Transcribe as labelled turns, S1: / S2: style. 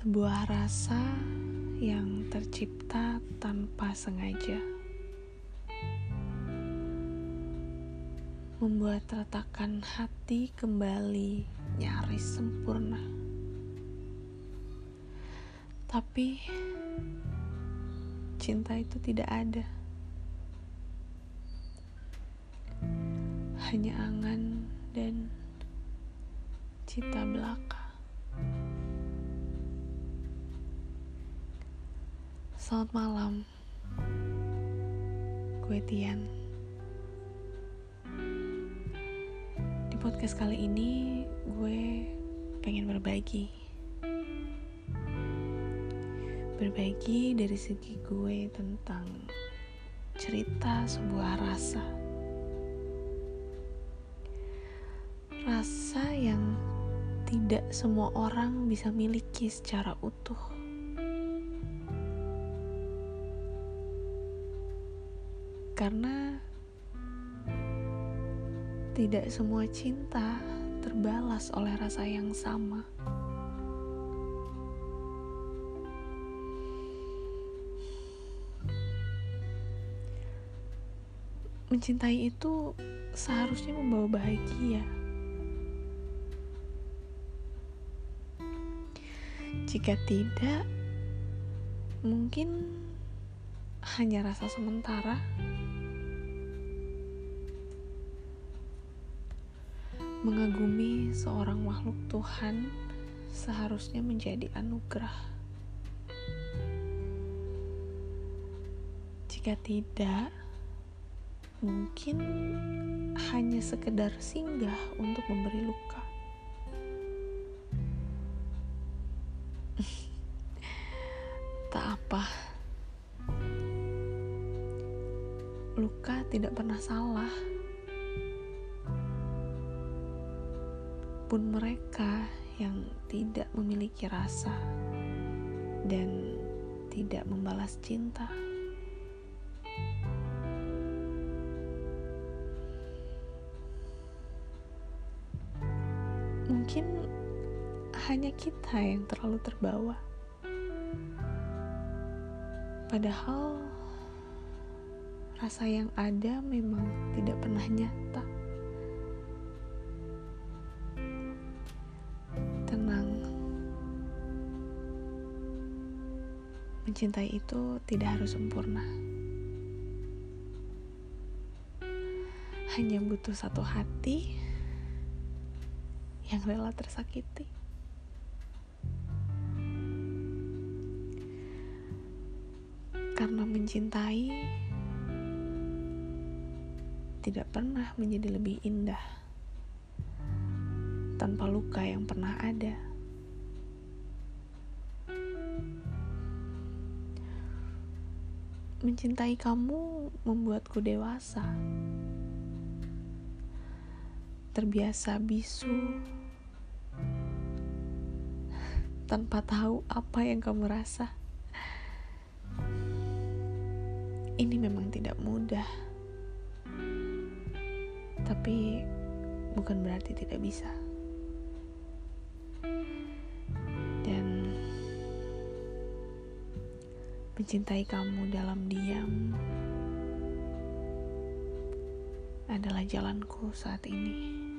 S1: Sebuah rasa yang tercipta tanpa sengaja membuat retakan hati kembali nyaris sempurna. Tapi cinta itu tidak ada. Hanya angan dan cita belaka. Selamat malam, gue Tian. Di podcast kali ini, gue pengen berbagi. Berbagi dari segi gue tentang cerita sebuah rasa. Rasa yang tidak semua orang bisa miliki secara utuh. Karena tidak semua cinta terbalas oleh rasa yang sama. Mencintai itu seharusnya membawa bahagia. Jika tidak, mungkin hanya rasa sementara. Mengagumi seorang makhluk Tuhan seharusnya menjadi anugerah. Jika tidak, mungkin hanya sekedar singgah untuk memberi luka. tak apa. Luka tidak pernah salah. Pun mereka yang tidak memiliki rasa dan tidak membalas cinta. Mungkin hanya kita yang terlalu terbawa. Padahal rasa yang ada memang tidak pernah nyata. Mencintai itu tidak harus sempurna. Hanya butuh satu hati yang rela tersakiti. Karena mencintai tidak pernah menjadi lebih indah tanpa luka yang pernah ada. Mencintai kamu membuatku dewasa. Terbiasa bisu tanpa tahu apa yang kamu rasa. Ini memang tidak mudah, tapi bukan berarti tidak bisa. Mencintai kamu dalam diam adalah jalanku saat ini.